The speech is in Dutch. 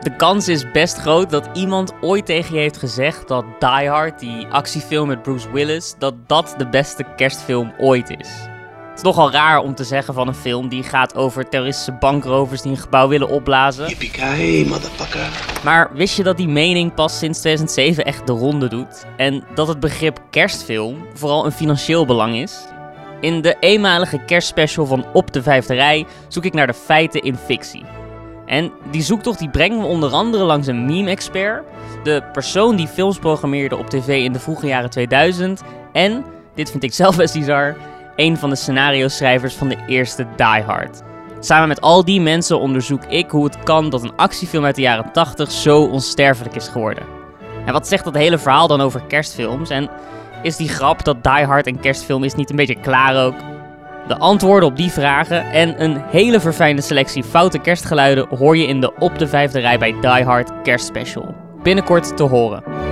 De kans is best groot dat iemand ooit tegen je heeft gezegd dat Die Hard, die actiefilm met Bruce Willis, dat dat de beste kerstfilm ooit is. Het is nogal raar om te zeggen van een film die gaat over terroristische bankrovers die een gebouw willen opblazen. Motherfucker. Maar wist je dat die mening pas sinds 2007 echt de ronde doet? En dat het begrip kerstfilm vooral een financieel belang is? In de eenmalige kerstspecial van Op de Vijfde Rij zoek ik naar de feiten in fictie. En die zoektocht die brengen we onder andere langs een meme-expert, de persoon die films programmeerde op tv in de vroege jaren 2000 en, dit vind ik zelf best bizar, een van de scenario-schrijvers van de eerste Die Hard. Samen met al die mensen onderzoek ik hoe het kan dat een actiefilm uit de jaren 80 zo onsterfelijk is geworden. En wat zegt dat hele verhaal dan over kerstfilms? En is die grap dat Die Hard een kerstfilm is niet een beetje klaar ook? De antwoorden op die vragen en een hele verfijnde selectie foute kerstgeluiden hoor je in de Op de Vijfde Rij bij Die Hard Kerstspecial. Binnenkort te horen.